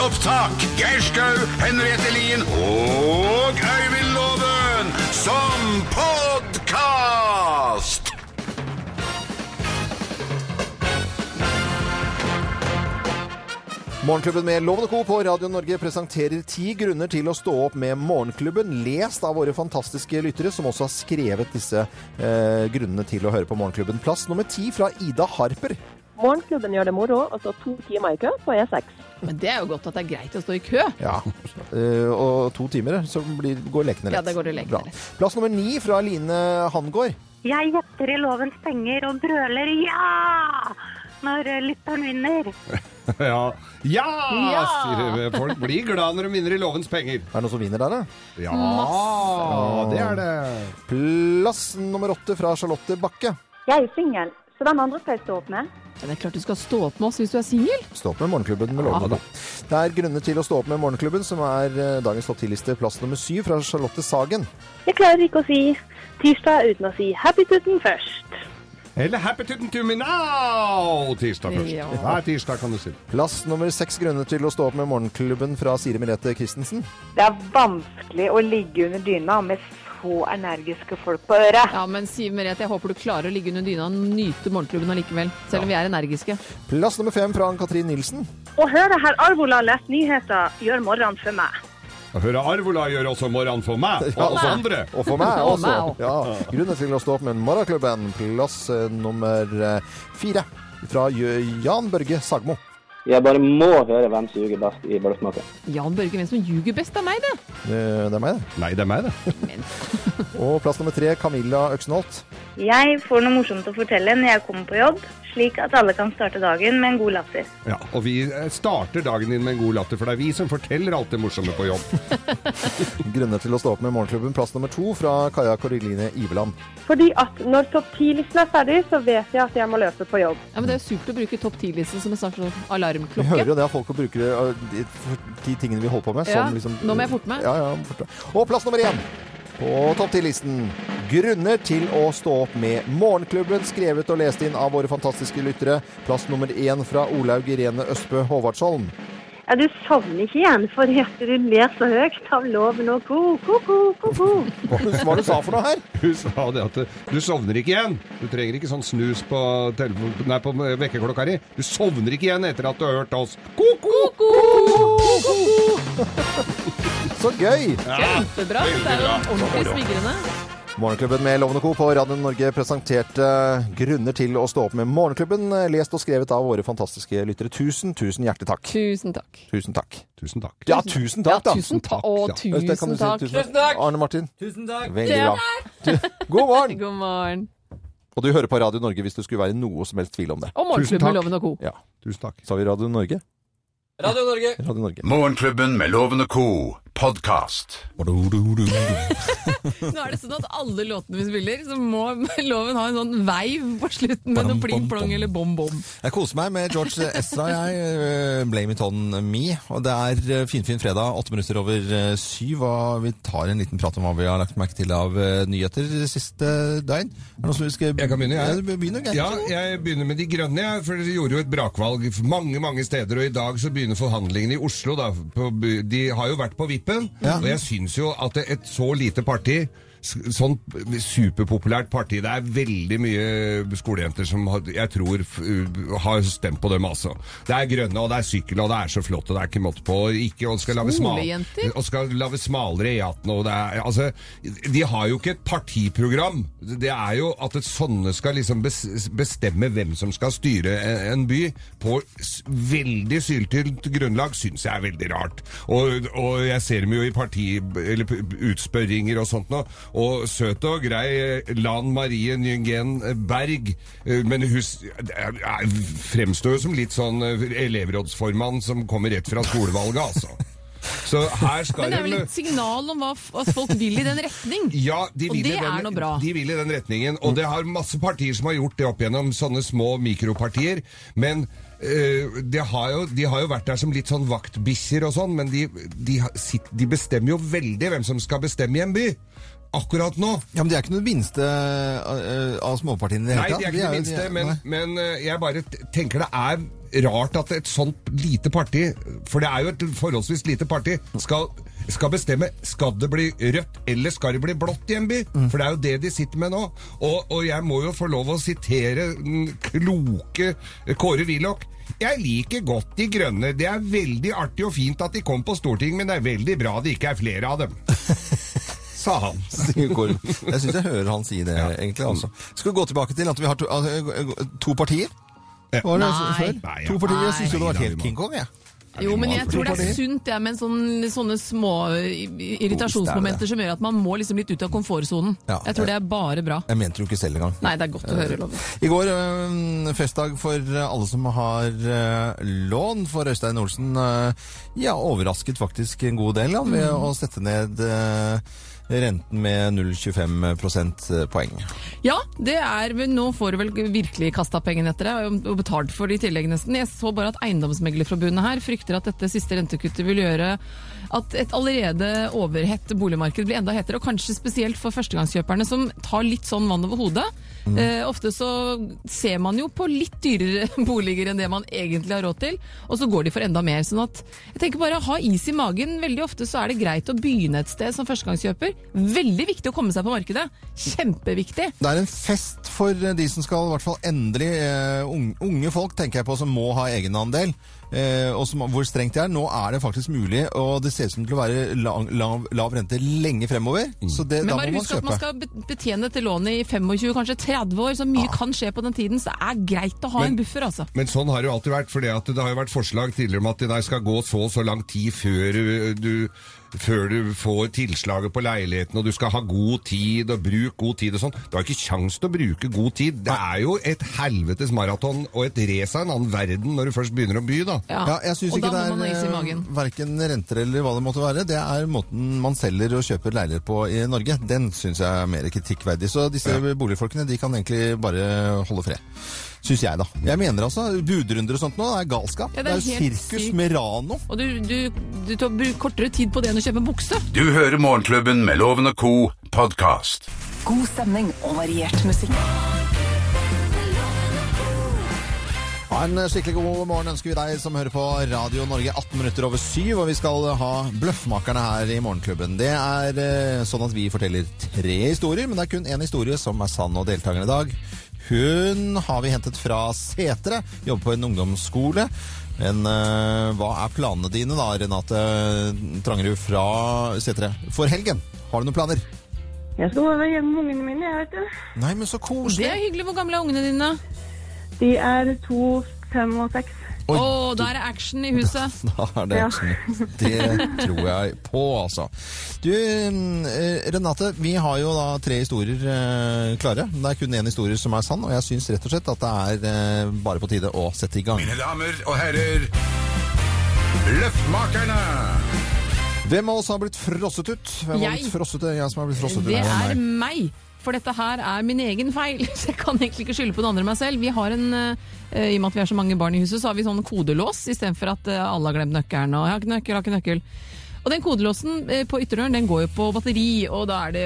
opptak. Geir Skau, Henriette Lien og Øyvind Loven som podkast! Morgenklubben med Loven Co. på Radio Norge presenterer ti grunner til å stå opp med Morgenklubben, lest av våre fantastiske lyttere, som også har skrevet disse eh, grunnene til å høre på Morgenklubben. Plass nummer ti fra Ida Harper. Morgenklubben gjør det moro, og så to timer i kø på E E6. Men det er jo godt at det er greit å stå i kø. Ja. uh, og to timer, så blir, går lekene lett. Ja, det går det lekene Bra. lett. Plass nummer ni fra Line Hangård. Jeg gjetter i lovens penger og brøler ja når eh, lytteren vinner. Ja. ja, Ja! sier folk. Blir glad når de vinner i lovens penger. Er det noen som vinner der, da? Ja, det er det. Plass nummer åtte fra Charlotte Bakke. Jeg er singel, så den andre skal jeg stå opp med? Ja, det er klart du skal stå opp med oss hvis du er singel. Stå opp med Morgenklubben med og Co. Det er grunner til å stå opp med Morgenklubben, som er eh, dagens topp ti-liste, Plass nummer syv fra Charlotte Sagen. Jeg klarer ikke å si tirsdag uten å si happy tutten først. Eller Happy Tutten to me now! Tirsdag først. Ja. Hver tirsdag kan du si. Plass nummer seks grunner til å stå opp med Morgenklubben fra Siri Merete Christensen. Det er vanskelig å ligge under dyna med så energiske folk på øret. Ja, men Siv Merete, jeg håper du klarer å ligge under dyna og nyte morgenklubben allikevel. Selv om vi er energiske. Plass nummer fem fra Ann-Katrin Nilsen. Å høre herr Arvola lese nyheter gjør morgenen for meg. Å høre Arvola gjør også morgenen for meg og oss andre. Og for meg også. Ja, Grunnen til å stå opp med Morgenklubben. Plass eh, nummer eh, fire fra Jan Børge Sagmo. Jeg bare må høre hvem som ljuger best i Bløffmaker. Jan Børge, hvem som ljuger best Det er meg, det? Det, Det er meg, det. Nei, det er meg, det. Men Og plass nummer tre, Camilla Øksenholt. Jeg får noe morsomt å fortelle når jeg kommer på jobb, slik at alle kan starte dagen med en god latter. Ja, og vi eh, starter dagen din med en god latter, for det er vi som forteller alt det morsomme på jobb. Grunner til å stå opp med Morgenklubben. Plass nummer to fra Kaja Koriline Iveland. Fordi at når topp 10-listen er ferdig, så vet jeg at jeg må løpe på jobb. ja, men det er jo supert å bruke topp 10-listen som en slags sånn Vi hører jo det at folk bruker eh, de, de tingene vi holder på med. Ja, som liksom, nå må jeg forte meg. Ja, ja, forte. Og plass nummer én på topp 10-listen. Grunner til å stå opp med Morgenklubben, skrevet og lest inn av våre fantastiske lyttere. Plass nummer én fra Olaug Irene Østbø Håvardsholm. Ja, du sovner ikke igjen fordi at du ler så høyt av loven og ko, ko, ko, ko, ko. Hva var det du sa for noe her? Hun sa det at du sovner ikke igjen. Du trenger ikke sånn snus på, telefon, nei, på vekkerklokka di. Du sovner ikke igjen etter at du har hørt oss. Ko-ko! Så gøy! Kjempebra. Det er jo ordentlig smigrende. Morgenklubben med Lovende Co. på Radio Norge presenterte grunner til å stå opp med Morgenklubben, lest og skrevet av våre fantastiske lyttere. Tusen, tusen hjertelig takk. Tusen takk. Tusen takk. Tusen takk. Ja, tusen takk, da! Ja, tusen takk. Å, Ja. Tusen si takk. tusen takk. Arne Martin. Tusen takk. Veldig bra. God morgen! God morgen. Og du hører på Radio Norge hvis det skulle være noe som helst tvil om det. Og Morgenklubben med Loven og Co. Ja. Tusen takk. Sa vi Radio Norge? Radio Norge. Radio Norge. Morgenklubben med Loven og Co. podkast. Nå er det sånn at alle låtene vi spiller, så må loven ha en sånn veiv på slutten med noe pling-plong eller bom-bom. Jeg koser meg med George Ezra, jeg. eh, Blame it on me. Og det er finfin fin fredag, åtte minutter over eh, syv. Og vi tar en liten prat om hva vi har lagt merke til av eh, nyheter siste døgn. Er det noe som vi skal Jeg kan begynne, jeg. Ja, begynner, Geir. Ja, jeg begynner med De grønne, jeg, for de gjorde jo et brakvalg mange mange steder. Og i dag så begynner forhandlingene i Oslo. Da, på, de har jo vært på vippen. Ja. Og jeg syns jo at et så lite parti Sånn superpopulært parti. Det er veldig mye skolejenter som har, jeg tror har stemt på dem, altså. Det er grønne, og det er sykkel, og det er så flott, og det er ikke måte på. Ikke, og skal lage smal, og skal lage smalere E18. Og det er, altså, de har jo ikke et partiprogram. Det er jo at et sånne skal liksom bestemme hvem som skal styre en, by på veldig syltynt grunnlag, syns jeg er veldig rart. Og, og jeg ser dem jo i parti... eller utspørringer og sånt nå. Og søt og grei Lan Marie Nyengen Berg, eh, men hun er- fremstår jo som litt sånn eh, elevrådsformann som kommer rett fra skolevalget, altså. Men det er vel et signal om hva at folk vil i den retning? ja, de Og det den, er noe bra. de vil i den retningen. Og det har masse partier som har gjort det opp gjennom sånne små mikropartier. Men eh, de, har jo, de har jo vært der som litt sånn vaktbikkjer og sånn, men de, de, de bestemmer jo veldig hvem som skal bestemme i en by. Akkurat nå. Ja, men De er ikke noe minste eh, av småpartiene i det Nei, de er ikke det minste, men, men eh, jeg bare tenker det er rart at et sånt lite parti, for det er jo et forholdsvis lite parti, skal, skal bestemme skal det bli rødt eller skal det bli blått i en by. For det er jo det de sitter med nå. Og, og jeg må jo få lov å sitere den kloke Kåre Willoch. Jeg liker godt de grønne. Det er veldig artig og fint at de kom på Stortinget, men det er veldig bra det ikke er flere av dem. Sa han. Jeg syns jeg hører han si det, egentlig. Altså. Skal vi gå tilbake til at vi har to, altså, to partier? Var det Nei. før? Nei, ja. To partier. Jeg syns jo det var helt King Kong, jeg. Jo, men jeg tror det er sunt det med sånne, sånne små irritasjonsmomenter som gjør at man må liksom litt ut av komfortsonen. Ja, Jeg tror det er bare bra. Jeg mente det jo ikke selv engang. Nei, det er godt å høre, Loven. I går øh, festdag for alle som har lån for Øystein Olsen. ja, overrasket faktisk en god del han, ved å sette ned renten med 0,25 prosentpoeng. Ja, det er nå får du vel virkelig kasta pengene etter deg, og betalt for det i tillegg nesten. Jeg så bare at Eiendomsmeglerforbundet her frykter at dette siste rentekuttet vil gjøre at et allerede overhett boligmarked blir enda hetere, og kanskje spesielt for førstegangskjøperne som tar litt sånn vann over hodet. Eh, ofte så ser man jo på litt dyrere boliger enn det man egentlig har råd til, og så går de for enda mer. Sånn at jeg tenker bare ha is i magen. Veldig ofte så er det greit å begynne et sted som førstegangskjøper. Veldig viktig å komme seg på markedet. Kjempeviktig. Det er en fest for de som skal i hvert fall endelig eh, unge, unge folk, tenker jeg på, som må ha egenandel. Eh, og som, hvor strengt det er. Nå er det faktisk mulig, og det ser ut som til å være lav, lav, lav rente lenge fremover. Så det, Men da bare må man husk at man skal betjene dette lånet i 25, kanskje 30 år, så mye kan skje på den tiden. Så det er greit å ha Men- en buffer, altså. Men sånn har det jo alltid vært, for det har jo vært forslag tidligere om at det skal gå så og så lang tid før du, du, før du får tilslaget på leiligheten, og du skal ha god tid, og bruk god tid og sånn. Du har ikke kjangs til å bruke god tid. Det er jo et helvetes maraton og et race av en annen verden når du først begynner å by, da. Ja. Ja, jeg syns ikke det er magen. verken renter eller hva det måtte være. Det er måten man selger og kjøper leiligheter på i Norge. Den syns jeg er mer kritikkverdig. Så disse boligfolkene de kan egentlig bare holde fred. Syns jeg, da. Jeg mener altså budrunder og sånt nå er galskap. Ja, det det er jo sirkus med Rano. Og du, du, du tar kortere tid på det enn å kjøpe en bukse. Du hører Morgenklubben med Loven og Co. podkast. God stemning og variert musikk. Ja, en skikkelig god morgen ønsker vi deg som hører på Radio Norge 18 minutter over syv, og vi skal ha Bløffmakerne her i Morgenklubben. Det er eh, sånn at vi forteller tre historier, men det er kun én historie som er sann, og deltakerne i dag hun har vi hentet fra Setre, jobber på en ungdomsskole. Men uh, hva er planene dine da, Renate Trangerud fra Setre, for helgen? Har du noen planer? Jeg skal være hjemme med ungene mine, jeg vet. Nei, men så Det er hyggelig. Hvor gamle er ungene dine? De er to, fem og seks. Oi, oh, da er det action i huset. Da er det Ja. action. Det tror jeg på, altså. Du, eh, Renate, vi har jo da tre historier eh, klare. Det er kun én historie som er sann, og jeg syns rett og slett at det er eh, bare på tide å sette i gang. Mine damer og herrer, Løftmakerne! Hvem av oss har blitt frosset ut? Hvem har Jeg. blitt frosset ut? Jeg som har blitt frosset ut. Det er meg. For dette her er min egen feil. Så jeg kan egentlig ikke skylde på den andre enn meg selv. Vi har en, eh, I og med at vi er så mange barn i huset, så har vi sånn kodelås istedenfor at eh, alle har glemt nøkkelen. Og jeg har ikke nøkkel, jeg har ikke nøkkel. Og den kodelåsen eh, på ytterdøren den går jo på batteri, og da er det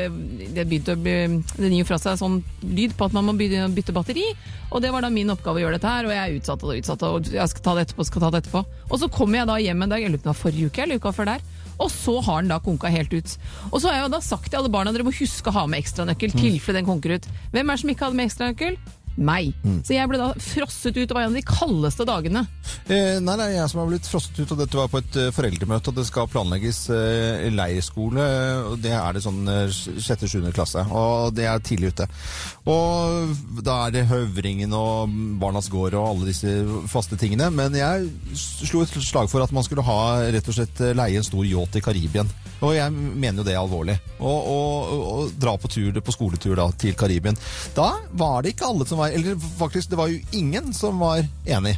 det begynte å bli, det gir fra seg sånn lyd på at man må bytte, bytte batteri. Og det var da min oppgave å gjøre dette her, og jeg er utsatt og utsatt. Og jeg skal ta det etterpå, skal ta det etterpå. Og så kommer jeg da hjem en dag, jeg lurer på om forrige uke eller uka før der. Og så har den da konka helt ut. Og så har jeg jo da sagt til alle barna dere må huske å ha med ekstranøkkel, tilfelle den konker ut. Hvem er det som ikke hadde med ekstranøkkel? Meg. Så jeg ble da frosset ut. Det var en av de kaldeste dagene. Eh, nei, det er jeg som har blitt frosset ut, og dette var på et eh, foreldremøte, og det skal planlegges eh, leirskole, og det er det sånn eh, sjette-sjuende klasse, og det er tidlig ute. Og da er det Høvringen og Barnas Gård og alle disse faste tingene, men jeg slo et slag for at man skulle ha rett og slett leie en stor yacht i Karibien. Og jeg mener jo det er alvorlig. Og, og, og, og dra på tur, på skoletur da, til Karibien. Da var det ikke alle som var Eller faktisk, det var jo ingen som var enig.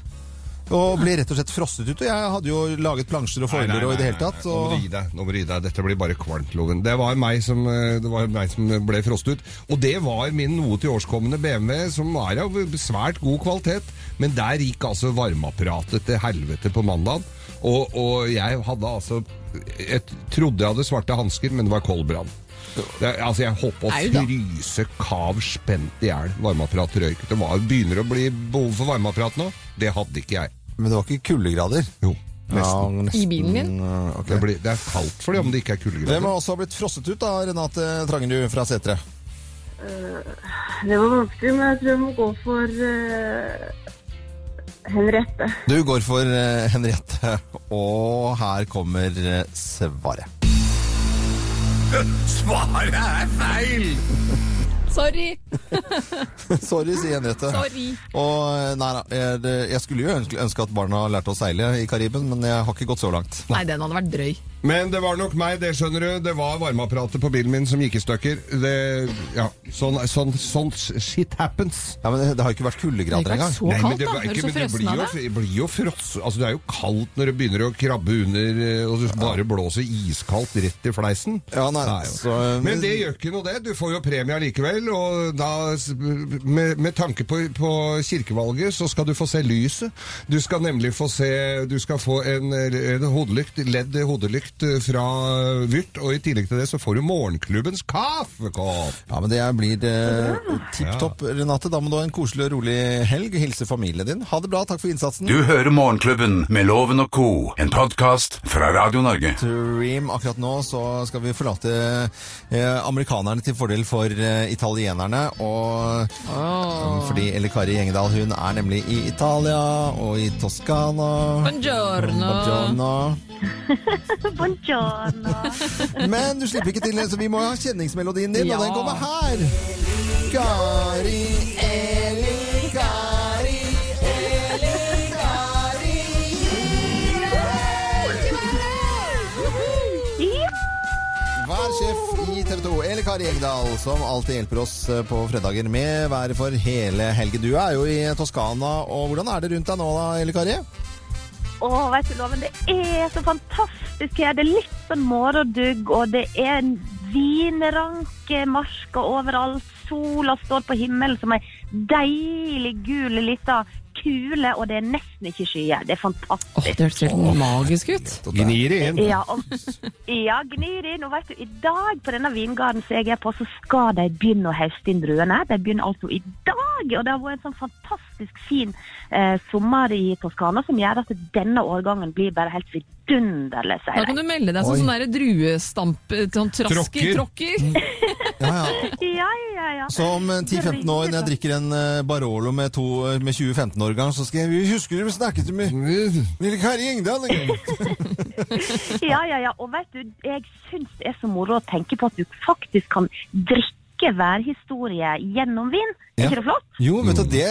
Og ble rett og slett frosset ut. Og jeg hadde jo laget plansjer og foiler og i det hele tatt. Nå må du gi deg. nå må du gi deg. Dette blir bare kvalmt, Loven. Det var, meg som, eh, det var meg som ble frosset ut. Og det var min noe til årskommende BMW, som var av svært god kvalitet. Men der gikk altså varmeapparatet til helvete på mandag. Og, og jeg hadde altså Jeg trodde jeg hadde svarte hansker, men det var koldbrann. Det, altså Jeg holdt på å fryse kav spent i hjel. Varmeapparatet røyk. Det var, begynner å bli behov for varmeapparat nå. Det hadde ikke jeg. Men det var ikke kuldegrader? Jo, Ja, nesten. nesten. I bilen min? Okay. Det, blir, det er kaldt for det om det ikke er kuldegrader. Hvem har også blitt frosset ut da, Renate Trangerud fra Setre? Det var vanskelig, men jeg tror jeg må gå for uh, Henriette. Du går for uh, Henriette, og her kommer eh, svaret. Svaret er feil! Sorry! Sorry, sier Henriette. Sorry. Og nei da, jeg, jeg skulle jo ønske, ønske at barna lærte å seile i Kariben, men jeg har ikke gått så langt. Nei, den hadde vært drøy. Men det var nok meg, det skjønner du. Det var varmeapparatet på bilen min som gikk i stykker. Det, ja, sånn, sånn, sånn shit happens. Ja, men det, har jo ikke vært kuldegrader Det har ikke engang. vært så Nei, kaldt, det, da. Er du ikke, så men det blir jo, blir jo fross... Altså, det er jo kaldt når det begynner å krabbe under, eh, og du bare blåser iskaldt rett i fleisen. Ja, nei, er så, men... Men det gjør ikke noe, det. Du får jo premie allikevel. Og da, med, med tanke på, på kirkevalget, så skal du få se lyset. Du skal nemlig få se Du skal få en, en hodelykt, ledd hodelykt fra Vyrt, og i tillegg til det så får du morgenklubbens kaffekopp. Ja, men det blir eh, tipp topp, Renate. Da må du ha en koselig og rolig helg. Hilse familien din. Ha det bra. Takk for innsatsen. Du hører Morgenklubben med Loven og co., en podkast fra Radio Norge. Dream. Akkurat nå så skal vi forlate eh, amerikanerne til fordel for eh, italienerne. Og oh. fordi Elle Kari Gjengedal hun er nemlig i Italia og i Toskana. Buongiorno. Buongiorno. Buongiorno. Men du slipper ikke til, så vi må ha kjenningsmelodien din, Ja. og den kommer her. Gari, Eli, Gari, Eli, Gari, Vær sjef i TV 2, Eli Kari Engdahl, som alltid hjelper oss eh, på fredager med været for hele helgen. Du er jo i Toskana, og hvordan er det rundt deg nå da, Eli Kari? Å, vet du, Loven, det er så fantastisk her. Det er litt sånn morgendugg, og det er en vinranke marsker overalt. Sola står på himmelen som ei deilig gul lita kule, og det er nesten ikke skyer. Det er Åh, fantastisk. det hørtes helt magisk ut. Gnir det inn. Ja, og, ja, gnir inn. Og vet du, i dag på denne vingarden som jeg er på, så skal de begynne å høste inn druene. De begynner altså i dag, og det har vært en sånn fantastisk fin eh, sommer i Toskana som gjør at denne årgangen blir bare helt vidunderlig, Da kan du melde deg som sånn derre druestamp... Sånn trasker, Tråkker. tråkker. Ja, ja. Ja, ja, ja. Så om eh, 10-15 år, når jeg drikker en eh, Barolo med, to, eh, med 20-15-årgang, så skal jeg Husker du snakket med Eli Kari Engdahl en gang? Ja, ja, ja. Og vet du, jeg syns det er så moro å tenke på at du faktisk kan drikke værhistorie gjennom vin. Er ikke det flott? Jo, vet du, det,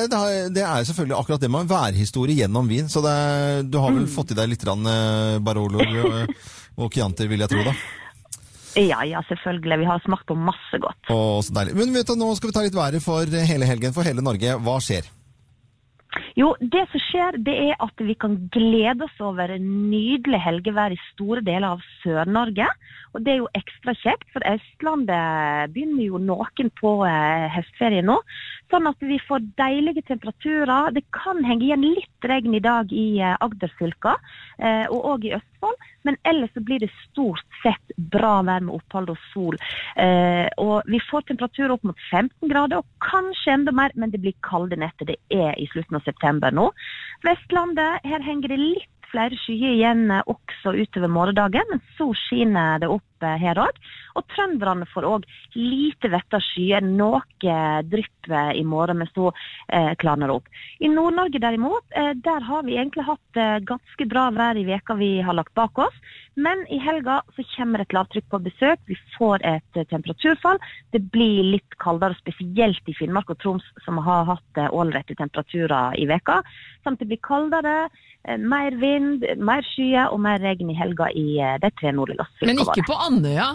det er- selvfølgelig akkurat det med værhistorie gjennom vin. Så det, er- du har vel fått i deg litt rann, eh, Barolo og, og Chianti, vil jeg tro, da. Ja, ja, selvfølgelig. Vi har smakt på masse godt. Å, så deilig. Men vet du, nå skal vi ta litt været for hele helgen, for hele Norge. Hva skjer? Jo, det som skjer, det er at vi kan glede oss over nydelig helgevær i store deler av Sør-Norge. Og det er jo ekstra kjekt, for Østlandet begynner jo noen på eh, høstferie nå. Sånn at vi får deilige temperaturer. Det kan henge igjen litt regn i dag i eh, Agderfylka eh, og òg i Østfold. Men ellers så blir det stort sett bra vær med opphold og sol. Eh, og vi får temperaturer opp mot 15 grader, og kanskje enda mer, men det blir kalde netter. Det er i slutten av september nå. Vestlandet, her henger det litt flere skyer igjen også utover morgendagen, men så skinner det opp her òg. Og trønderne får òg lite vette skyer, noe drypp eh, i morgen, mens så eh, klarner opp. I Nord-Norge derimot, eh, der har vi egentlig hatt eh, ganske bra vær i veka vi har lagt bak oss. Men i helga så kommer et lavtrykk på besøk. Vi får et eh, temperaturfall. Det blir litt kaldere, spesielt i Finnmark og Troms, som har hatt eh, ålreite temperaturer i veka. samtidig det blir kaldere, mer vind, mer skyer og mer regn i helga i de tre nordligste Men ikke på Andøya.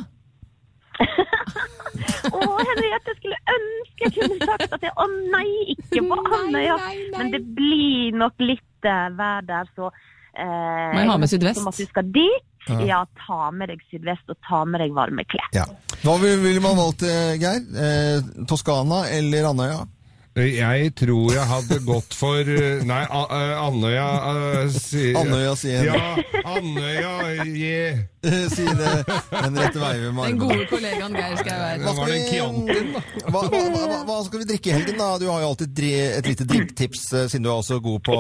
Å, Henriette, jeg skulle ønske jeg kunne sagt at det Å nei, ikke på Andøya. Men det blir nok litt uh, vær der, så eh, Må jeg ha med sydvest? Som at du skal dit. Ja. ta med deg sydvest og ta med deg varme klær. Ja. Hva ville vil man valgt, Geir? Eh, Toskana eller Andøya? Jeg tror jeg hadde gått for eh, Nei, eh, Andøya eh, si- Andøya, jeg. Ja, Andøya, yeah. Det rette Weive med Den gode kollegaen Geir skal jeg være. Hva skal, vi, hva, hva, hva, hva skal vi drikke i helgen, da? Du har jo alltid et lite drinktips, siden du er også god på,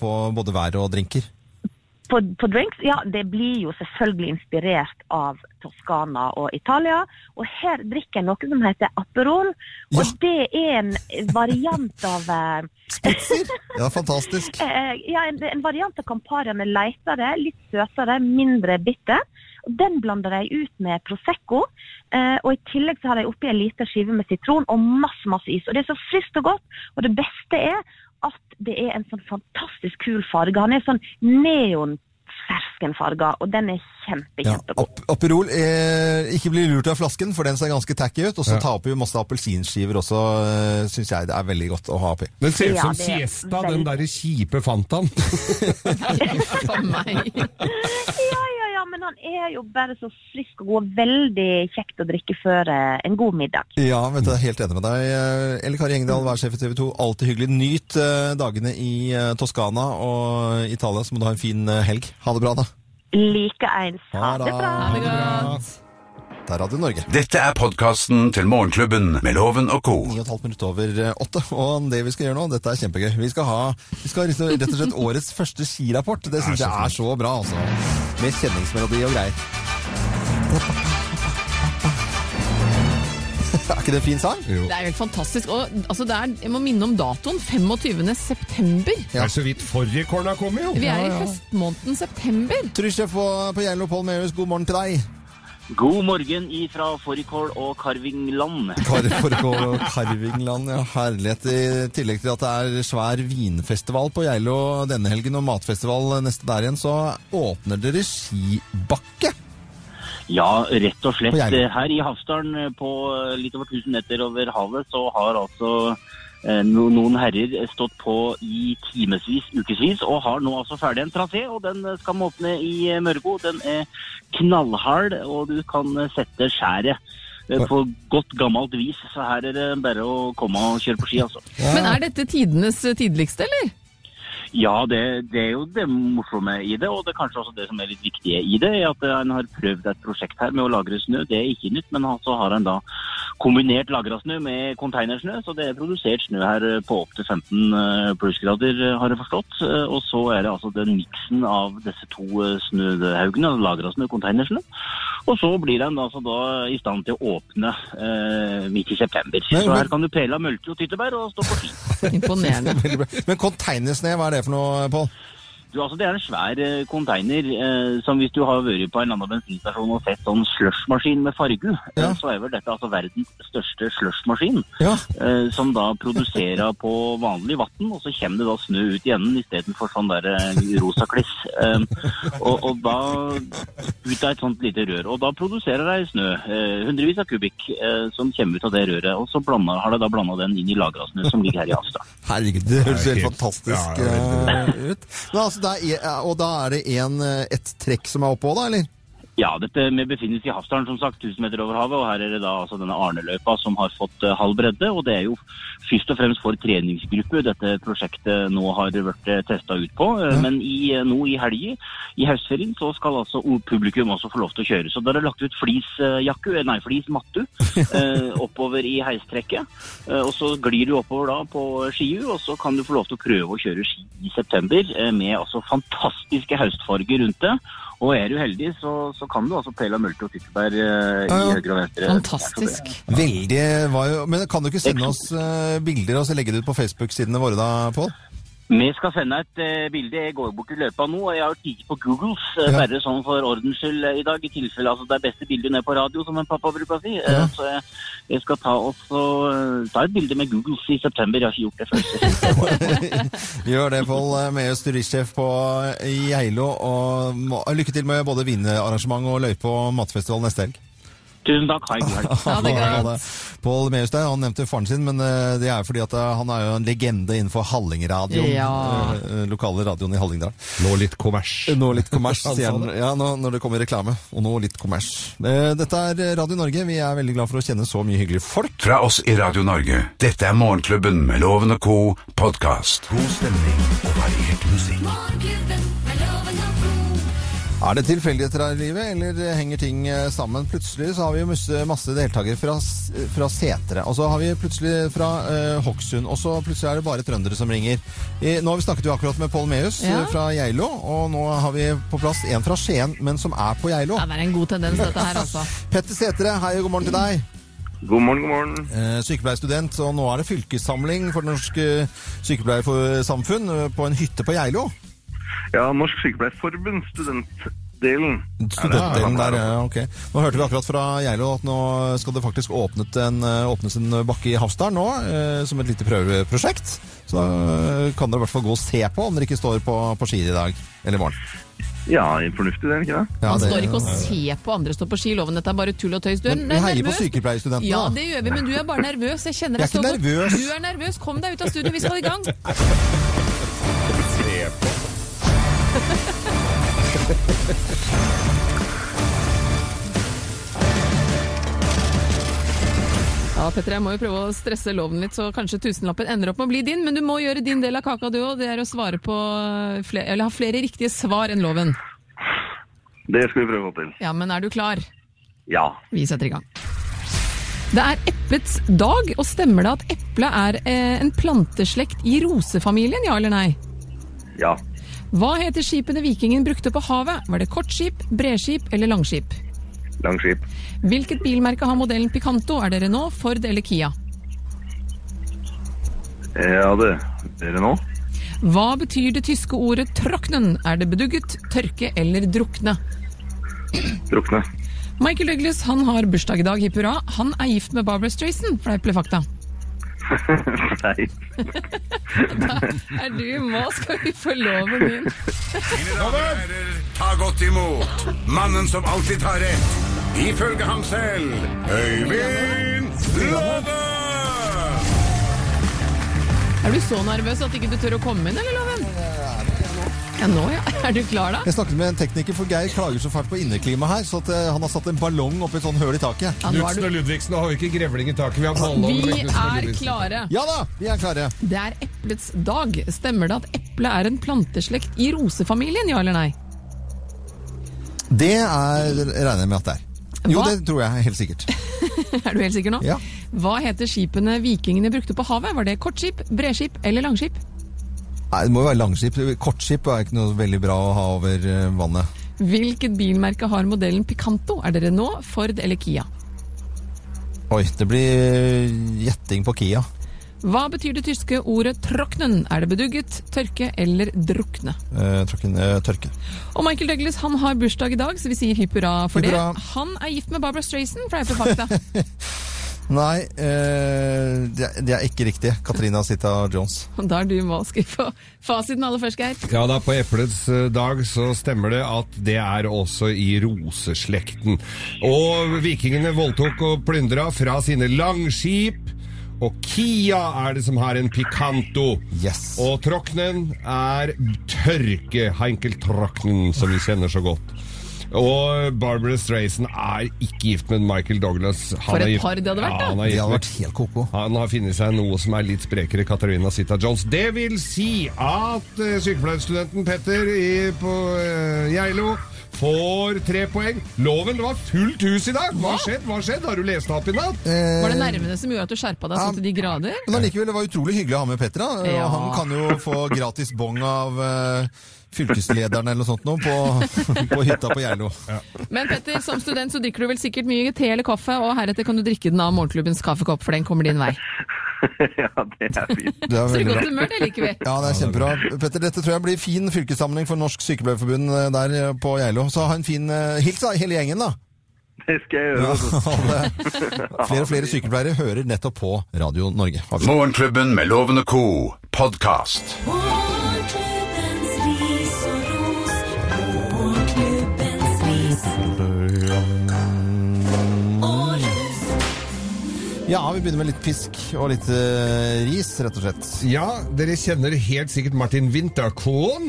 på både vær og drinker. På, på drinks, ja, det blir jo selvfølgelig inspirert av Toskana og Italia. Og her drikker jeg noe som heter Aperol. Og det er en variant av eh, Ja, fantastisk. Eh, ja, en, en variant av Campari med leitere, litt søtere, mindre bitter. Den blander jeg ut med Prosecco. Eh, og I tillegg så har jeg oppi en liten skive med sitron og masse masse is. Og Det er så friskt og godt. Og det beste er at det er en sånn fantastisk kul farge. Han er sånn neonferskenfarga, og den er kjempe, Ja, kjempegod. Ap Aperol, eh, ikke bli lurt av flasken, for den ser ganske tacky ut. Og så Ja. ta oppi masse appelsinskiver også, eh, syns jeg det er veldig godt å ha oppi. Den ser ut Ja, som er Siesta, veldig- den derre kjipe Fantaen. For meg. Ja, ja, ja, men han er jo bare så frisk og god. Veldig kjekt å drikke før eh, en god middag. Ja, vet du, jeg er helt enig med deg. Eh, Elle Kari Engdahl, værsjef i TV 2. Alltid hyggelig. Nyt eh, dagene i Toskana og Italia, så må du ha en fin helg. Ha det bra, da. Likeens. Ha Ha det bra. Ha det godt. Det er Radio Norge. Dette er podkasten til Morgenklubben med Loven og co. 9,5 minutter over åtte. Og det vi skal gjøre nå, dette er kjempegøy. Vi skal ha vi skal rett og slett årets første skirapport. Det syns jeg er så bra, altså. Med kjenningsmelodi og greier. Er ikke det en fin sang? Jo. Det er jo helt fantastisk. Og altså, det er, jeg må minne om datoen. 25. september. Det er så vidt forrige har kommet, jo. Vi er i høstmåneden september. Trysjef på, på Geilo Pål Mehus, god morgen til deg. God morgen ifra fårikål og karvingland. Fårikål og Karvingland, ja. Herlighet. I tillegg til at det er svær vinfestival på Geilo denne helgen og matfestival neste der igjen, så åpner dere skibakke. Ja, rett og slett. Her i Hafsdalen, på litt over 1000 meter over havet, så har altså noen herrer stått på i timevis, ukevis, og har nå altså ferdig en trasé, og den eh, skal vi åpne i eh, Mørgo. Den er knallhard, og du kan eh, sette skjæret eh, på godt gammelt vis, så her er det bare å komme og kjøre på ski, altså. Men er dette tidenes eh, tidligste, eller? Ja, det, det er jo det morsomme i det, og det er kanskje også det som er litt viktige i det, at en har prøvd et prosjekt her med å lagre snø. Det er ikke nytt, men så har en da kombinert lagra snø med containersnø, så det er produsert snø her på opptil 15 eh, plussgrader, eh, har jeg forstått. Eh, Og så er det altså den miksen av disse to eh, snøhaugene, lagra snø, og containersnø. Og så blir den altså da i stand til å åpne eh, midt i september. Men- så men- her kan du pele av mølke og tyttebær og stå på ski. Imponerende. Men containersne, hva er det for noe, Pål? Du, altså Det er en svær eh, container eh, som hvis du har vært på en annen bensinstasjon og sett sånn slushmaskin med farge, eh, Ja. så er vel dette altså verdens største slushmaskin. Ja. Eh, som da produserer på vanlig vann, og så kommer det da snø ut i enden istedenfor sånn der eh, rosa kliss. Eh, og, og da ut av et sånt lite rør. Og da produserer de snø, eh, hundrevis av kubikk, eh, som kommer ut av det røret. Og så blander, har de da blanda den inn i lagra snø som ligger her i Astad. Herregud, det høres helt fantastisk ja, eh, ut. Men altså, og da er det en, eh, et trekk som er oppå, da, eller? Ja, dette, vi befinner oss i Hafstaden, som sagt, 1000 meter over havet. Og her er det da altså denne Arneløypa som har fått uh, halv bredde. Og det er jo først og fremst for treningsgruppe dette prosjektet nå har vært testa ut på. Ja. Men i, eh, nå i helga, i høstferien, så skal altså publikum også få lov til å kjøre. Så da er lagt ut flisjakke, eh, nei, flismattu eh, oppover i heistrekket. Eh, og så glir du oppover da på skiu, og så kan du få lov til å prøve å kjøre ski i september eh, med altså fantastiske høstfarger rundt det. Og er du heldig, så, så kan du altså Pela mølte og tyttebær eh, Ja, ja. i høyre og venstre. Fantastisk. Veldig var jo, Men kan du ikke sende oss eh, bilder og så legge det ut på Facebook-sidene våre da, Pål? Vi skal sende et uh, bilde. Jeg går bort i løpet av nå, og jeg har kikket på Googles, Uh, Ja. bare sånn for ordens skyld uh, i dag, i tilfelle altså, det er beste bildet ned på radio, som en pappa bruker å si. Ja. Så jeg, jeg skal ta, også, ta et bilde med Googles i september. Jeg har ikke gjort det før. Gjør det, Pål Mehus, turistsjef på Geilo. Og lykke til med både vinarrangement og løype og matfestival neste helg. Tusen takk. Ha en god helg. Ha det godt. Pål Meus han nevnte faren sin, men eh, det er fordi at eh, han er jo en legende innenfor Hallingradioen. Ja. eh, Lokale radioen i Hallingdal. Nå litt kommers. Nå litt kommers, sier han. Ja, nå, når det kommer reklame. Og nå litt kommers. Dette er Radio Norge. Vi er veldig glad for å kjenne så mye hyggelige folk. Fra oss i Radio Norge. Dette er Morgenklubben med Loven og co. podkast. God stemning og variert musikk. Er det tilfeldigheter her i livet, eller henger ting eh, sammen? Plutselig så har vi masse, masse deltakere fra, fra Setre, og så har vi plutselig fra eh, Hokksund, og så plutselig er det bare trøndere som ringer. I, nå har vi snakket jo akkurat med Pål Meus Ja. eh, fra Geilo, og nå har vi på plass en fra Skien, men som er på Geilo. Ja, det er en god tendens, dette her, altså. Petter Setre, hei og god morgen til deg. God morgen, god morgen. Eh, sykepleierstudent, og nå er det fylkessamling for det norske sykepleiersamfunn eh, på en hytte på Geilo. Ja, Norsk Sykepleierforbund, studentdelen. Studentdelen der, ja, ok. Nå hørte vi akkurat fra Geilo at nå skal det faktisk åpnet en, eh, åpnes en bakke i Hafsdal nå, eh, som et lite prøveprosjekt. Så da eh, kan dere i hvert fall gå og se på om dere ikke står på, på ski i dag, eller i morgen. Ja, fornuftig det, ikke det? Ja, det- står ikke og ser på andre stå på ski. Loven, dette er bare tull og tøys. Du er Men vi heier på nervøs. sykepleierstudentene, Ja, det gjør vi, men du er bare nervøs. Jeg kjenner Jeg deg er så ikke godt. nervøs. Du er nervøs. Kom deg ut av studio, vi skal i gang. Ja, Petter, jeg må jo prøve å stresse loven litt, så kanskje tusenlappen ender opp med å bli din. Men du må gjøre din del av kaka, du òg. Det er å svare på flere, eller ha flere riktige svar enn loven. Det skal vi prøve å få til. Ja, men er du klar? Ja. Vi setter i gang. Det er eplets dag, og stemmer det at eple er eh, en planteslekt i rosefamilien, ja eller nei? Ja. Hva heter skipene vikingen brukte på havet? Var det kortskip, bredskip eller langskip? Langskip. Hvilket bilmerke har modellen Picanto? Er det Renault, Ford eller Kia? Ja, det Dere nå? Hva betyr det tyske ordet tråknen? Er det bedugget, tørke eller drukne? Drukne. Michael Douglas han har bursdag i dag, hipp hurra. Han er gift med Barbara Strayson, fleip eller fakta? Nei. Er du må, skal vi få loven din? Mine damer og herrer, ta godt imot mannen som alltid tar rett, ifølge ham selv, Øyvind Låve! Er du så nervøs at ikke du tør å komme inn, eller, Loven? Ja, nå ja. Er du klar, da? Jeg snakket med en tekniker, for Geir klager så fælt på inneklimaet her, så at eh, han har satt en ballong oppi et sånn høl i taket. Ja, Knutsen du... og Ludvigsen har jo ikke grevling i taket. Vi har ballong Vi er klare. Ja da, vi er klare. Det er eplets dag. Stemmer det at eple er en planteslekt i rosefamilien, ja eller nei? Det er, regner jeg med at det er. Jo, Hva? det tror jeg helt sikkert. Er du helt sikker nå? Ja. Hva heter skipene vikingene brukte på havet? Var det kortskip, bredskip eller langskip? Nei, det må jo være langskip. Kortskip er ikke noe veldig bra å ha over eh, vannet. Hvilket bilmerke har modellen Picanto? Er det Renault, Ford eller Kia? Oi, det blir gjetting på Kia. Hva betyr det tyske ordet tråknen? Er det bedugget, tørke eller drukne? Eh, trokken, eh, tørke. Og Michael Douglas han har bursdag i dag, så vi sier hipp hurra for hurra. det. Han er gift med Barbara Strayson, fleip eller fakta. Nei, eh, det, er- det er ikke riktig. Katrina Sita Jones. Da er du med. å skrive på fasiten aller først, Geir? Ja da, På eplets eh, dag så stemmer det at det er også i roseslekten. Og vikingene voldtok og plyndra fra sine langskip. Og Kia er det som har en Picanto. Yes. Og Tråknen er tørke, Heinkel Tråknen, som vi kjenner så godt. Og Barbara Strayson er ikke gift med Michael Douglas. Han For et gift- par det hadde vært, da. Ja, han de hadde vært helt koko. han har funnet seg noe som er litt sprekere, Katarina Sita Jones. Det vil si at uh, sykepleierstudenten Petter i, på uh, Geilo får tre poeng. Loven, det var fullt hus i dag! Hva har skjedd? Hva har skjedd? Har du lest opp i natt? Eh, Var det nervene som gjorde at du skjerpa deg så til de grader? Men allikevel, det var utrolig hyggelig å ha med Petter. Ja. Han kan jo få gratis bong av eh, fylkeslederen eller noe sånt nå på, på hytta på Geilo. Men Petter, som student så drikker du vel sikkert mye te eller kaffe, og heretter kan du drikke den av morgenklubbens kaffekopp, for den kommer din vei. ja, det er fint. Det er Så godt humør, det liker vi. Ja, det er kjempebra. Petter, dette tror jeg blir fin fylkessamling for Norsk Sykepleierforbund eh, der eh, på Geilo. Så ha en fin uh, hils da, hele gjengen, da. Det skal jeg gjøre. Ja, flere og flere sykepleiere hører nettopp på Radio Norge. Morgenklubben med Lovende co. podkast. Ja, vi begynner med litt pisk og litt uh, ris, rett og slett. Ja, dere kjenner helt sikkert Martin Winterkohn.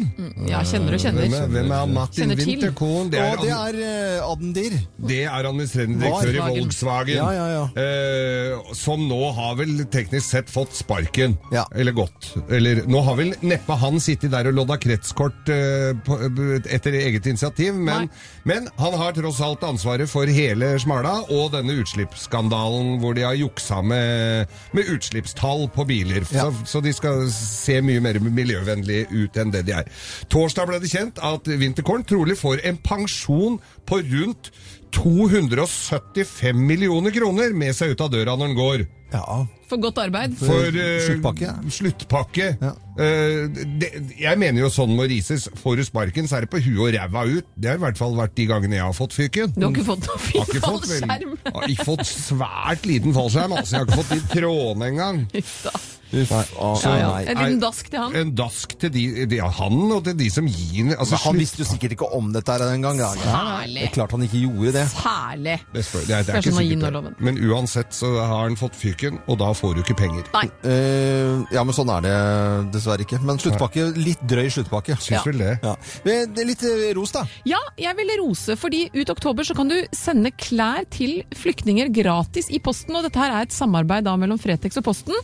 Ja, kjenner og kjenner. Hvem er, hvem er Martin Kjenner Det er, og det er eh, Adendir. Det er administrerende direktør i Volkswagen. Ja, ja, ja. Uh, som nå har vel teknisk sett fått sparken. Ja. Eller gått. Eller nå har vel neppe han sittet der og lodda kretskort på, etter eget initiativ, men, men han har tross alt ansvaret for hele smala og denne utslippsskandalen hvor de har juksa med, med utslippstall på biler. Ja. Så, så de skal se mye mer miljøvennlige ut enn det de er. Torsdag ble det kjent at Winterkorn trolig får en pensjon på rundt 275 millioner kroner med seg ut av døra når den går. Ja. For godt arbeid. For eh, Sluttpakke. sluttpakke. Ja. Uh, det, jeg mener jo sånn må rises. Får du sparken, så er det på huet og ræva ut. Det har i hvert fall vært de gangene jeg har fått fyken. Du har ikke fått noen fin fallskjerm? fått, vel- har ikke fått svært liten fallskjerm, altså. Jeg har ikke fått de trådene engang. Uff. Ja, ja. En liten dask til han. En dask til de, de, han og til de som gir altså, Men han visste jo sikkert ikke om dette her en gang. Særlig. Det er klart han ikke gjorde det. Særlig. Det er, det er ikke sikkert. Men uansett så har han fått fyken, og da får du ikke penger. Nei. Eh, ja, men sånn er det dessverre ikke. Men sluttpakke, litt drøy sluttpakke. Syns vel det. Ja. Det Litt eh, ros, da. Ja, jeg vil rose, fordi ut oktober så kan du sende klær til flyktninger gratis i posten, og dette her er et samarbeid da mellom Fretex og Posten.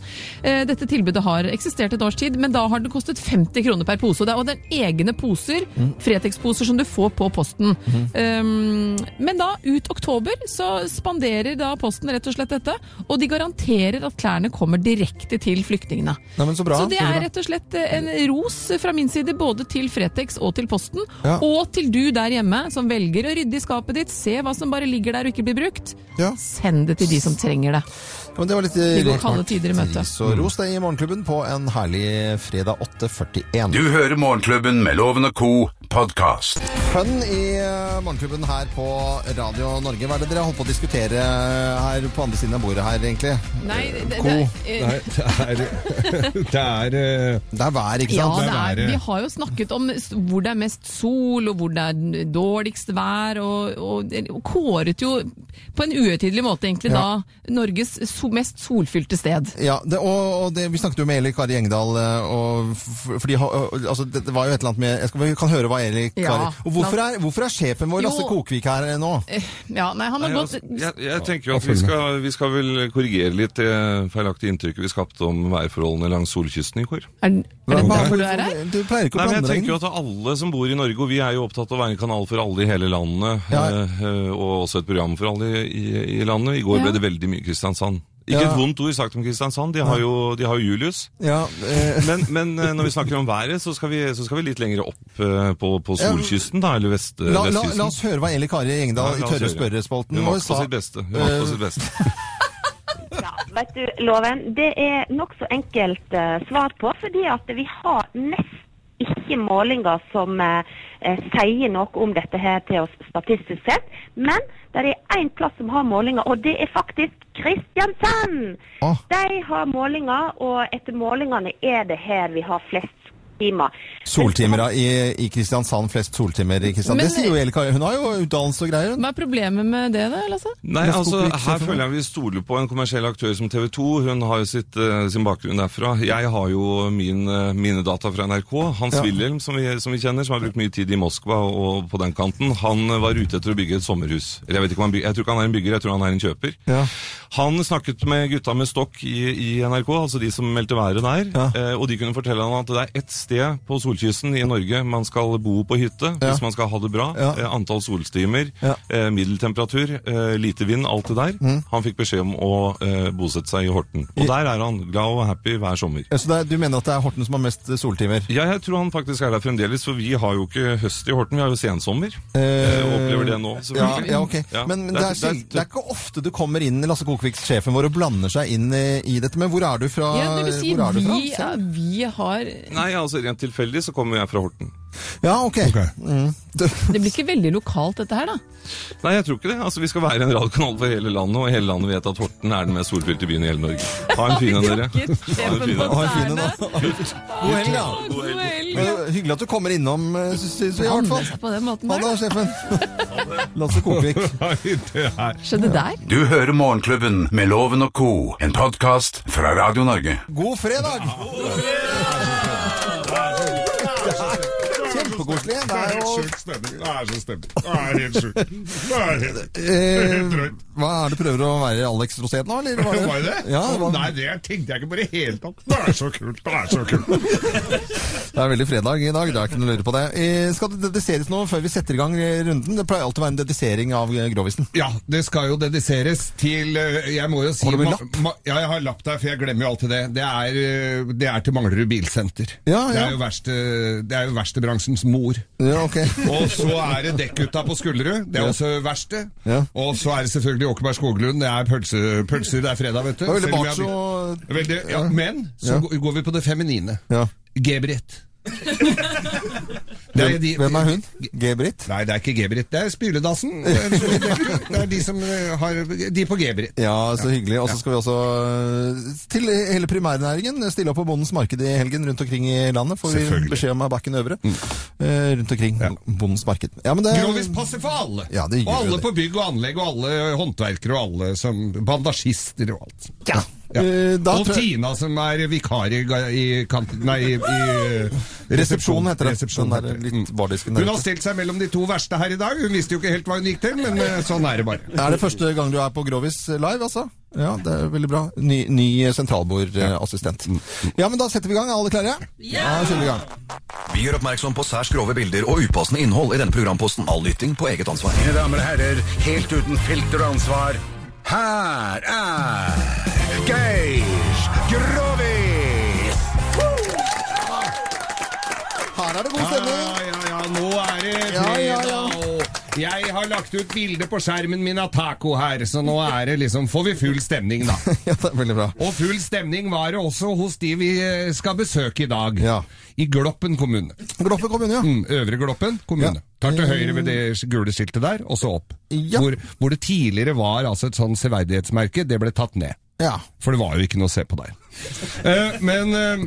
Eh, Dette tilbudet har eksistert et års tid, men da har det kostet 50 kroner per pose. Og det er- Og det er egne poser, Fretex-poser, som du får på posten. Um, men da, ut oktober, så spanderer da Posten rett og slett dette, og de garanterer at klærne kommer direkte til flyktningene. Nei, så bra. Så det er rett og slett eh, en ros fra min side, både til Fretex og til Posten. Ja. Og til du der hjemme som velger å rydde i skapet ditt, se hva som bare ligger der og ikke blir brukt. Ja. Send det til de som trenger det. Ja, men det var litt eh, ris og ros deg i Morgenklubben på en herlig fredag 8.41. Du hører Morgenklubben med Loven og Co. podkast. Fun i eh, Morgenklubben her på Radio Norge. Hva er det dere har holdt på å diskutere her på andre siden av bordet her, egentlig? Nei, det, Co. det, er Det er eh, Det er vær, ikke ja, sant? det er, vi har jo snakket om hvor det er mest sol, og hvor det er dårligst vær, og, og, og kåret jo på en uhøytidelig måte egentlig Ja. da Norges so, mest solfylte sted. Ja, det, og, og det, Vi snakket jo med Eli Kari Engdahl, eh, og, for fordi, ha- altså, det, det var jo et eller annet med jeg skal, Vi kan høre hva Eli Ja, Kari og hvorfor er, hvorfor er sjefen vår, Jo. Lasse Kokvik, her eh, nå? Ja, nei, han har Nei, gått altså, jeg, jeg tenker jo at vi skal, vi skal vel korrigere litt det feilaktige inntrykket vi skapte om værforholdene langs solkysten i går. Er, er det bare du er her? Du pleier ikke å Nei, men jeg tenker jo at alle som bor i Norge, og vi er jo opptatt av å være en kanal for alle i hele landet, Ja. eh, og også et program for alle i, i landet. I går Ja. ble det veldig mye Kristiansand. Ikke Ja. et vondt ord sagt om Kristiansand, de har jo, de har jo Julius. Ja, eh, Men, men eh, når vi snakker om været, så skal vi, så skal vi litt lenger opp eh, på, på solkysten, da, eller vest, la, la, vestkysten. la oss høre hva Eli Kari Engdahl la i Tørre spørrespalten Hun var vår på sa. sitt beste. Hun var på sitt beste. Ja, vet du, Loven, det er nokså enkelt uh, svar på, fordi at vi har nesten ikke målinger som eh, sier noe om dette her til oss statistisk sett. Men det er én plass som har målinger, og det er faktisk Kristiansand. Ah. De har målinger, og etter målingene er det her vi har flest timer. Soltimer da, i, i Kristiansand, flest soltimer i Kristiansand. Men- det sier jo Elika. Hun har jo utdannelse og greier. Hva er problemet med det, da, Lasse? Nei, altså, Her føler jeg vi stoler på en kommersiell aktør som TV 2. Hun har jo sitt, uh, sin bakgrunn derfra. Jeg har jo min, uh, mine data fra NRK. Hans Ja. Wilhelm, som vi, som vi kjenner, som har brukt mye tid i Moskva og, og på den kanten, han eh, var ute etter å bygge et sommerhus. Eller Jeg vet ikke om han bygger, jeg tror ikke han er en bygger, jeg tror han er en kjøper. Ja. Han snakket med gutta med stokk i, i NRK, altså de som meldte været der, Ja. uh, og de kunne fortelle han at det er ett sted på solkysten i Norge man skal bo på hytte Ja. hvis man skal ha det bra. Ja. Eh, antall solstimer, Ja. eh, middeltemperatur, eh, lite vind, alt det der. Mm. Han fikk beskjed om å bosette seg i Horten. Og der er han glad og happy hver sommer. Ja, Så det er, du mener at det er Horten som har mest soltimer? Ja, jeg tror han faktisk er der fremdeles, for vi har jo ikke høst i Horten, vi har jo sensommer. Eh, jeg opplever det nå, Ja, ok. Ja, Men, men det det, er- det er- det er ikke ofte du kommer inn, Lasse Kokvik, sjefen vår, og blander seg inn i, i dette. Men hvor er du fra? Ja, det vil si, hvor er du fra? vi, ja, vi har Nei, altså Rent tilfeldig så kommer jeg fra Horten. Ja, ok. Mm. Det blir ikke veldig lokalt dette her, da. Nei, jeg tror ikke det. Altså, Vi skal være en radiokanal for hele landet, og hele landet vet at Horten er den mest solfylte byen i hele Norge. Ha en fin en, dere. Ha en fin en. Ha en da. God helg, da. Eh, Hyggelig at du kommer innom, eh, syns vi i hvert fall. På den måten Ha det, sjefen. Lasse Kokvik. Skjedde der? Du hører Morgenklubben med Loven og co., en podkast fra Radio Norge. God fredag! God fredag! Kjempekoselig. Det er helt Sjuk stemning. Det er så stemning. Det er helt sjukt. Det er helt drøyt. Hva er det prøver å være Alex Rosén nå, eller? Var det, Var det? Ja, det, var, Nei, det tenkte jeg ikke på i det hele tatt. Det er så kult. Det er så kult. det er veldig fredag i dag, det er ikke noe å lure på det. Eh, skal det dediseres noe før vi setter i gang eh, runden? Det pleier alltid å være en dedisering av eh, Grovisen. Ja, det skal jo dediseres til eh, Jeg må jo si Har du lapp? ma- Ja, jeg har lapp der, for jeg glemmer jo alltid det. Det er, eh, det er til Manglerud Bilsenter. Ja, Det ja. er jo verste, det er jo verkstebransjens mor. Ja, ok. Og så er det Dekkgutta på Skullerud. Det er også verste. Ja. Og så er det selvfølgelig Åkerberg Skoglund. Det er pølse, pølser. Det er fredag, vet du. Veldig har- Veldig, ja, men så går- vi på det feminine. Ja. G-Britt. Er de- Hvem er hun? G-Britt? Nei, det er ikke G-Britt. Det er Spyledassen. Det er de som eh, har De på G-Britt. Ja, så hyggelig. Og så skal vi også eh, til hele primærnæringen stille opp på Bondens marked i helgen rundt omkring i landet. Får vi beskjed om bakken øvre. Eh, rundt omkring Bondens marked. Ja, det Grovis passer for alle. Ja, og alle det. på bygg og anlegg, og alle håndverkere, og alle som bandasjister og alt. Ja. Eh, da og Tina som er vikar i, i, nei, i, i resepsjonen, heter det. Resepsjon Den der litt Mm. Hun har stilt seg mellom de to verste her i dag. Hun visste jo ikke helt hva hun gikk til, men eh, sånn er det bare. Er det første gang du er på Grovis live, altså? Ja, det er veldig bra. Ny, ny sentralbordassistent. Ja, men da setter vi i gang. Er alle klare? Ja! Da kjører vi i gang. Vi gjør oppmerksom på særs grove bilder og upassende innhold i denne programposten. All lytting på eget ansvar. Mine damer og herrer, helt uten filter og ansvar, her er Geir Grovis! Her er det god stemning. Ja, ja, ja, nå er det Ja, fredag. ja, ja. og Jeg har lagt ut bilde på skjermen min av taco her, så nå er det liksom Får vi full stemning, da. Ja, det er veldig bra. Og full stemning var det også hos de vi eh, skal besøke i dag. Ja. I Gloppen kommune. Gloppen kommune, ja. Mm, Øvre Gloppen kommune. Ja. Tar til høyre ved det gule skiltet der, og så opp. Ja. Hvor, hvor det tidligere var altså et sånn severdighetsmerke, det ble tatt ned. Ja. For det var jo ikke noe å se på der. Eh, men eh,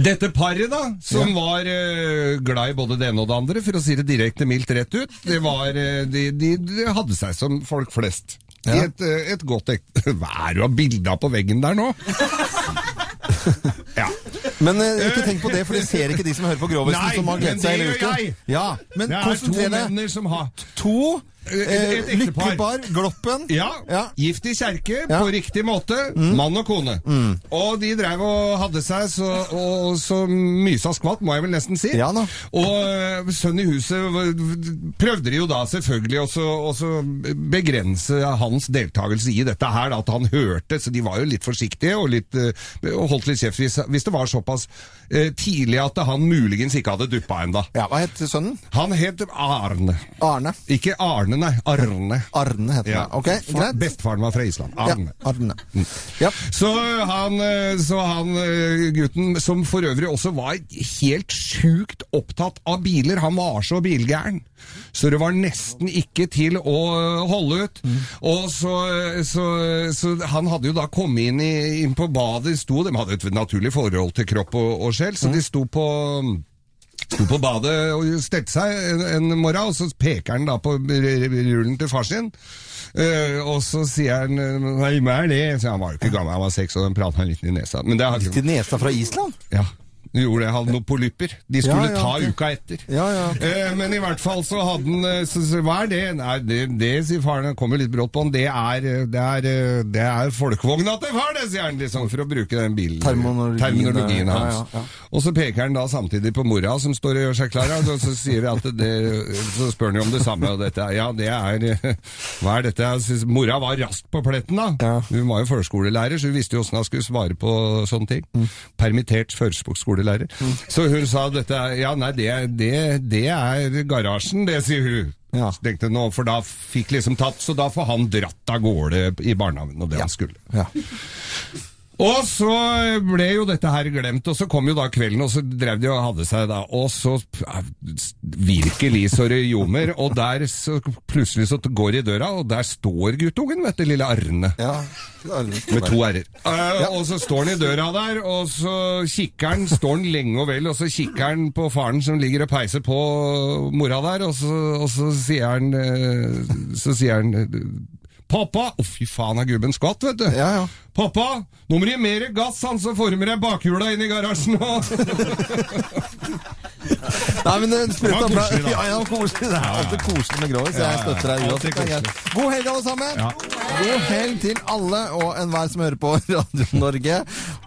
dette paret, da, som var eh, glad i både det ene og det andre, for å si det direkte mildt rett ut, det var, eh, de, de, de hadde seg som folk flest. I et, eh, et godt ekte Hva er det du har bilde av på veggen der nå? ja. Men eh, ikke tenk på det, for det ser ikke de som hører på Grovisen, Nei, som har gledet seg hele uken. Ja, men Det er to deg. menner som har To eh, ektepar. lykkepar, Gloppen. Ja, Ja. gift i kjerke Ja. på riktig måte, mann og kone. Og de drev og hadde seg så, og, så mysa skvatt, må jeg vel nesten si. Ja. Og sønnen i huset prøvde de jo da selvfølgelig også, også begrense hans deltakelse i dette her, at han hørte, så de var jo litt forsiktige og, litt, øh, og holdt litt kjeft hvis, hvis det var såpass tidlig at han muligens ikke hadde duppa ennå. Ja, Hva het sønnen? Han het Arne. Arne. Ikke Arne, nei. Arne. Arne heter Ja. han. Ok, greit. Bestefaren var fra Island. Ja, Arne. Mm. Ja. Så han, eh, så han eh, gutten, som for øvrig også var helt sjukt opptatt av biler, han var så bilgæren. Så det var nesten ikke til å eh, holde ut. Og så, så, så han hadde jo da kommet inn, i, inn på badet, sto, de hadde et naturlig forhold til kropp og, og sjel, så de sto på Sto på badet og stelte seg en, en morgen, og så peker han da på rullen til far sin. Uh, og så sier han Nei, hva er det? Så han var jo ikke gammel, han var seks, og den pratet han litt i nesa. Men det har... Litt i nesa fra Island? Ja. De gjorde det, hadde noen polypper. De skulle Ja, ja, ta ok. uka etter. Ja, ja. Eh, men i hvert fall så hadde han eh, så, så, Hva er det? Nei, det, det sier faren, han kommer litt brått på han. Det er, eh, det er, eh, det er folkevogna til far, det, sier han, liksom, for å bruke den bil... Terminologien, terminologien hans. ja, ja. Og så peker han da samtidig på mora som står og gjør seg klar, og så sier vi at det, så spør han jo om det samme, og dette, ja, det er, hva er dette? Jeg synes, mora var raskt på pletten da. Ja. Hun var jo førskolelærer, så hun visste jo hvordan hun skulle svare på sånne ting. Mm. Permittert førskolelærer. Så hun sa dette, ja, nei, det, det, det er garasjen, det sier hun. Ja. Så tenkte nå, for da fikk liksom tatt, så da får han dratt av gårde i barnehagen og det han skulle. Ja. Og så ble jo dette her glemt, og så kom jo da kvelden, og så drev de og hadde seg da, og så virkelig ljomer, og der så plutselig så går de i døra, og der står guttungen, vet du, lille Arne. Ja, Arne. Med to r-er. Ja. Og så står han i døra der, og så kikker han, står han lenge og vel, og så kikker han på faren som ligger og peiser på mora der, og så, og så sier han eh, Så sier han eh, Pappa! Å, fy faen, er gubben skvatt, vet du. Ja, ja. Pappa, nå må du gi mer gass, han, så former jeg bakhjula inn i garasjen nå. Nei, men det sprøtt Det var koselig. Ja, ja, koselig. Det er alltid koselig med Grovis. Jeg støtter deg uansett. God helg, alle sammen! God helg til alle og enhver som hører på Radio Norge.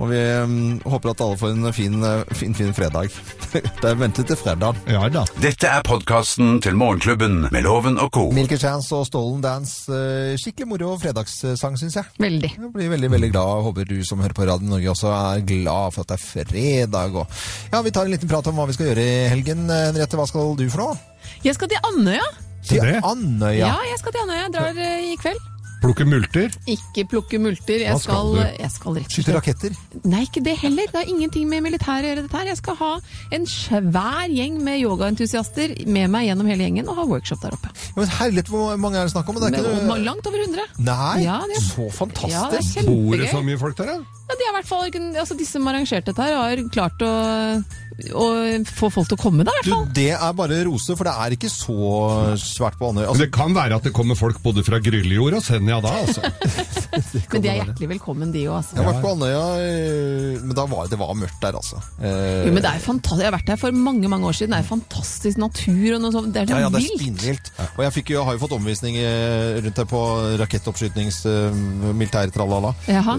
Og vi mm, håper at alle får en fin, eh, fin, fin fredag. Det er ventet til fredag. Ja da. Dette er podkasten til Morgenklubben med Loven og co. Milky Chance og Stolen Dance. eh, Skikkelig moro fredagssang, syns jeg. Veldig. Jeg blir veldig veldig glad. Håper du som hører på Radio Norge også er glad for at det er fredag. Og ja, Vi tar en liten prat om hva vi skal gjøre i helgen. Eh, Henriette, hva skal du for noe? Jeg skal til Andøya. Til Andøya. Ja, jeg skal til Andøya. Jeg drar eh, i kveld. Plukke multer. Ikke plukke multer. Jeg Hva skal du? Jeg skal rett og Skyte slett raketter? Nei, ikke det heller. Det har ingenting med militæret å gjøre dette her. Jeg skal ha en svær gjeng med yogaentusiaster med meg gjennom hele gjengen og ha workshop der oppe. Ja, Men herlighet, hvor mange er det snakk om? Det er ikke Men, langt over 100. Nei, Ja, det er- så fantastisk. Ja, det er Bor det så mye folk der, da? Ja, de, er hvert fall, altså, de som arrangerte dette her, har klart å, å få folk til å komme, da, i hvert Du, fall. det er bare rose, for det er ikke så svært på Andøya. Altså, det kan være at det kommer folk både fra Gryllejord og Senja da, altså. Men de er hjertelig velkommen, de òg, altså. jeg har vært på Andøya, eh, men da var det var mørkt der, altså. Eh, Jo, men det er fantastisk. Jeg har vært der for mange mange år siden. Det er fantastisk natur og noe sånt. Det er så ja, ja, det er vilt. spinnvilt. Og jeg fikk jo, har jo fått omvisning eh, rundt her på rakettoppskytnings uh, militærtralala.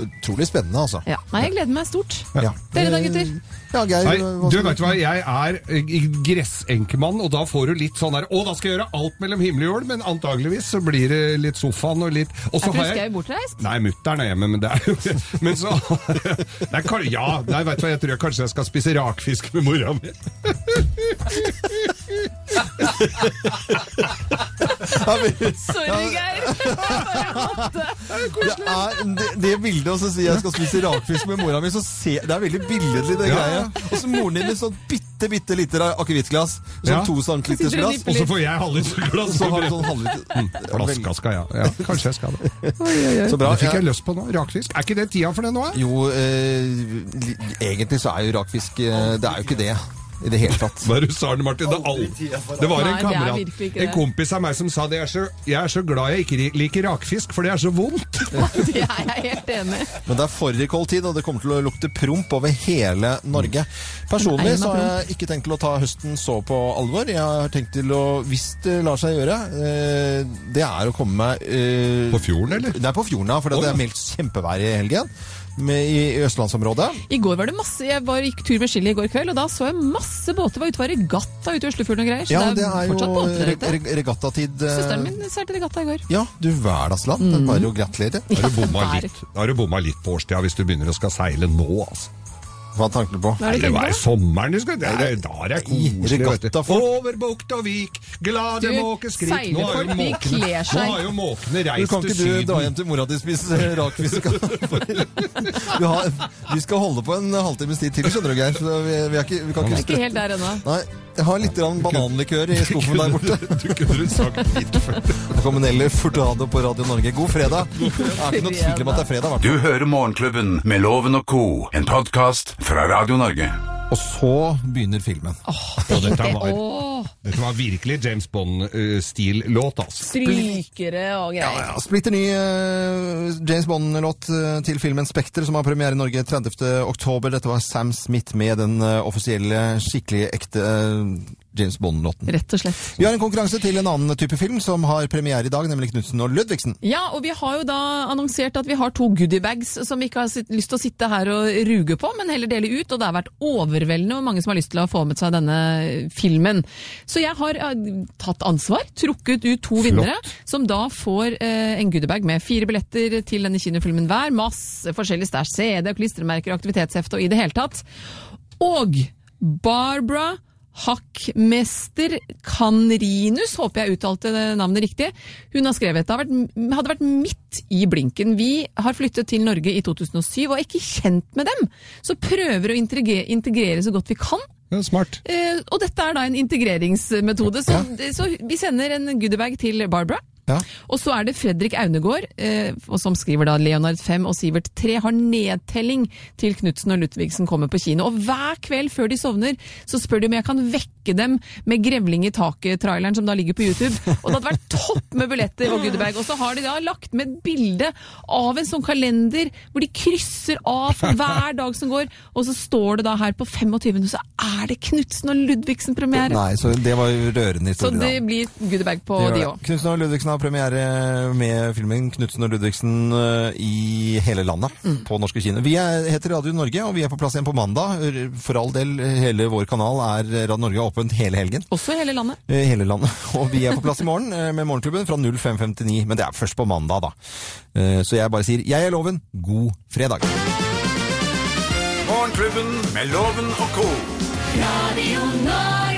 Utrolig spennende, altså. Ja. Nei, jeg gleder meg stort. Ja. Dere da, gutter? Ja, Geir, Nei, du skal du hva, jeg er eh, gressenkemann, og da får du litt sånn der Å, da skal jeg gjøre alt mellom himmel og jord, men antageligvis så blir det litt sofaen og litt Og så Er har Fru Skau bortreist? Nei, mutter'n er hjemme, men det er jo Men så nei, kan- Ja, nei, vet du hva, jeg tror jeg kanskje jeg skal spise rakfisk med mora mi. Sorry, Geir. Det, er, det, det bildet å si jeg skal spise rakfisk med mora mi, så se, det er veldig billedlig, det Ja. greia. Og så moren din med sånn bitte, bitte lite akevittglass. Sånn Ja. to centiliters glass. Og så får jeg halvlitersglass. Så sånn Mm, Flaska skal jeg ha. Ja, kanskje jeg skal det. Så bra. Det fikk jeg lyst på nå. Rakfisk. Er ikke det tida for det nå? eh? Jo, eh, egentlig så er jo rakfisk eh, Det er jo ikke det i det hele tatt. Hva er du sa, Martin? Det, all... det var en er kamerat, en kompis av meg som sa det. Jeg er, så, jeg er så glad jeg ikke liker rakfisk, for det er så vondt. Det er jeg helt enig. Men det er fårikåltid, og det kommer til å lukte promp over hele Norge. Personlig så har jeg ikke tenkt til å ta høsten så på alvor. Jeg har tenkt til å, hvis det lar seg gjøre, eh, det er å komme meg eh, På fjorden, eller? Det er på fjorden, ja. For det er meldt kjempevær i helgen. Med, i, I østlandsområdet. I går var det masse, Jeg var, gikk tur med Chili i går kveld, og da så jeg masse båter. Var ute var regatta ute i Oslofjorden og greier. Så Ja, det det er, er jo fortsatt båter re regattatid. eh, Søsteren min seilte regatta i går. Ja, du hverdagsland. Det er bare å gratulere. Da har du bomma litt, da har du bomma litt på årstida hvis du begynner å skal seile nå, altså. Hva tenker du på? Er det var i sommeren du det Da er det koselig, du. Over bukt og vik, glade Du, måkeskrik. Nå har jo måkene, nå har jo måkene Du reist kan ikke du dra hjem til mora di og spise rakfisk? vi, har, vi skal holde på en halvtimes tid til, skjønner du, Geir. Så vi, vi, er ikke, vi kan er ikke ikke helt der ennå. Jeg har litt bananlikør i skuffen der borte. Du kunne sagt litt før. Kommunelle Furtado på Radio Norge. God fredag. Det er ikke noe tvil om at det er fredag. Du hører Morgenklubben med Loven og co., en podkast fra Radio Norge. Og så begynner filmen. Og dette var, Åh, dette var virkelig James Bond-stil-låt, altså. strykere og Ja, greier. ja. Splitter ny eh, James Bond-låt eh, til filmen Spekter, som har premiere i Norge 30. oktober. Dette var Sam Smith med den eh, offisielle, skikkelig ekte eh, James Bond-låten. Rett og slett. Vi har en konkurranse til en annen type film som har premiere i dag, nemlig Knutsen og Ludvigsen. Ja, og vi har jo da annonsert at vi har to goodiebags som vi ikke har lyst til å sitte her og ruge på, men heller dele ut. Og det har vært overveldende hvor mange som har lyst til å få med seg denne filmen. Så jeg har eh, tatt ansvar, trukket ut to vinnere, som da får eh, en goodiebag med fire billetter til denne kinofilmen hver. Masse forskjellig stæsj, CD, klistremerker, aktivitetshefte og i det hele tatt. Og Barbara Hakkmester Kanrinus, håper jeg uttalte navnet riktig. Hun har skrevet det hadde vært midt i blinken. Vi har flyttet til Norge i 2007 og er ikke kjent med dem. Så prøver å integrere, integrere så godt vi kan. Ja, smart. Eh, og dette er da en integreringsmetode. Så, så vi sender en goodiebag til Barbara. Og så er det Fredrik Aunegård, eh, som skriver da Leonard 5 og Sivert 3 har nedtelling til Knutsen og Ludvigsen kommer på kino. Og hver kveld før de sovner, så spør de om jeg kan vekke dem med Grevling i taket-traileren som da ligger på YouTube. Og det hadde vært topp med billetter og goodiebag. Og så har de da lagt med et bilde av en sånn kalender hvor de krysser av for hver dag som går, og så står det da her på 25. så er det Knutsen og Ludvigsen-premiere. Nei, så det var jo rørende historie, da. det blir Guddeberg på Det de òg. Knutsen og Ludvigsen har premiere med filmen 'Knutsen og Ludvigsen' eh, i hele landet Mm. på norske kino. Vi er, heter Radio Norge, og vi er på plass igjen på mandag. For all del, hele vår kanal er Radio Norge åpent hele helgen. Også hele landet. eh, Hele landet. Og vi er på plass i morgen eh, med Morgenklubben fra 05.59. Men det er først på mandag, da. Så jeg bare sier jeg er loven. God fredag. Morgenklubben med Loven og co. Radio Norge.